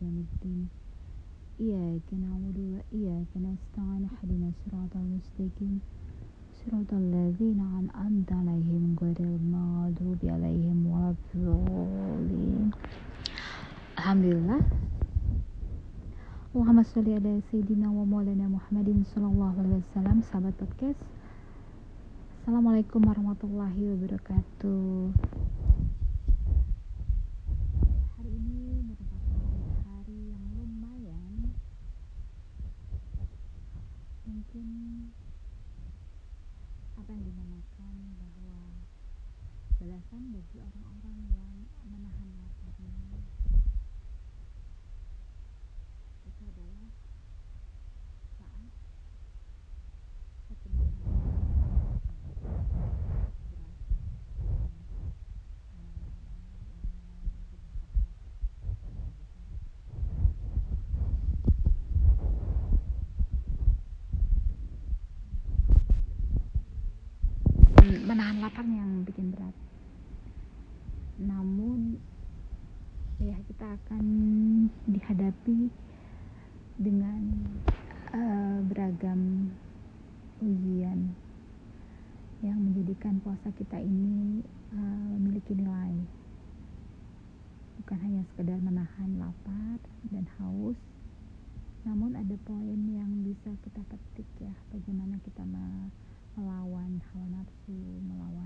Yawmiddin Iyaka na'budu wa iyaka nasta'in Ihdina siratal mustaqim. Siratal ladzina an'amta 'alaihim ghairil maghdubi 'alaihim waladdallin. Alhamdulillah. Muhammad sholli ala sayyidina wa Muhammadin sallallahu alaihi wasallam sahabat podcast. Assalamualaikum warahmatullahi wabarakatuh balasan bagi orang-orang yang menahan laparnya itu adalah menahan lapar yang bikin berat. Namun ya kita akan dihadapi dengan uh, beragam ujian yang menjadikan puasa kita ini uh, memiliki nilai. Bukan hanya sekedar menahan lapar dan haus namun ada poin yang bisa kita petik ya bagaimana kita melawan hawa nafsu melawan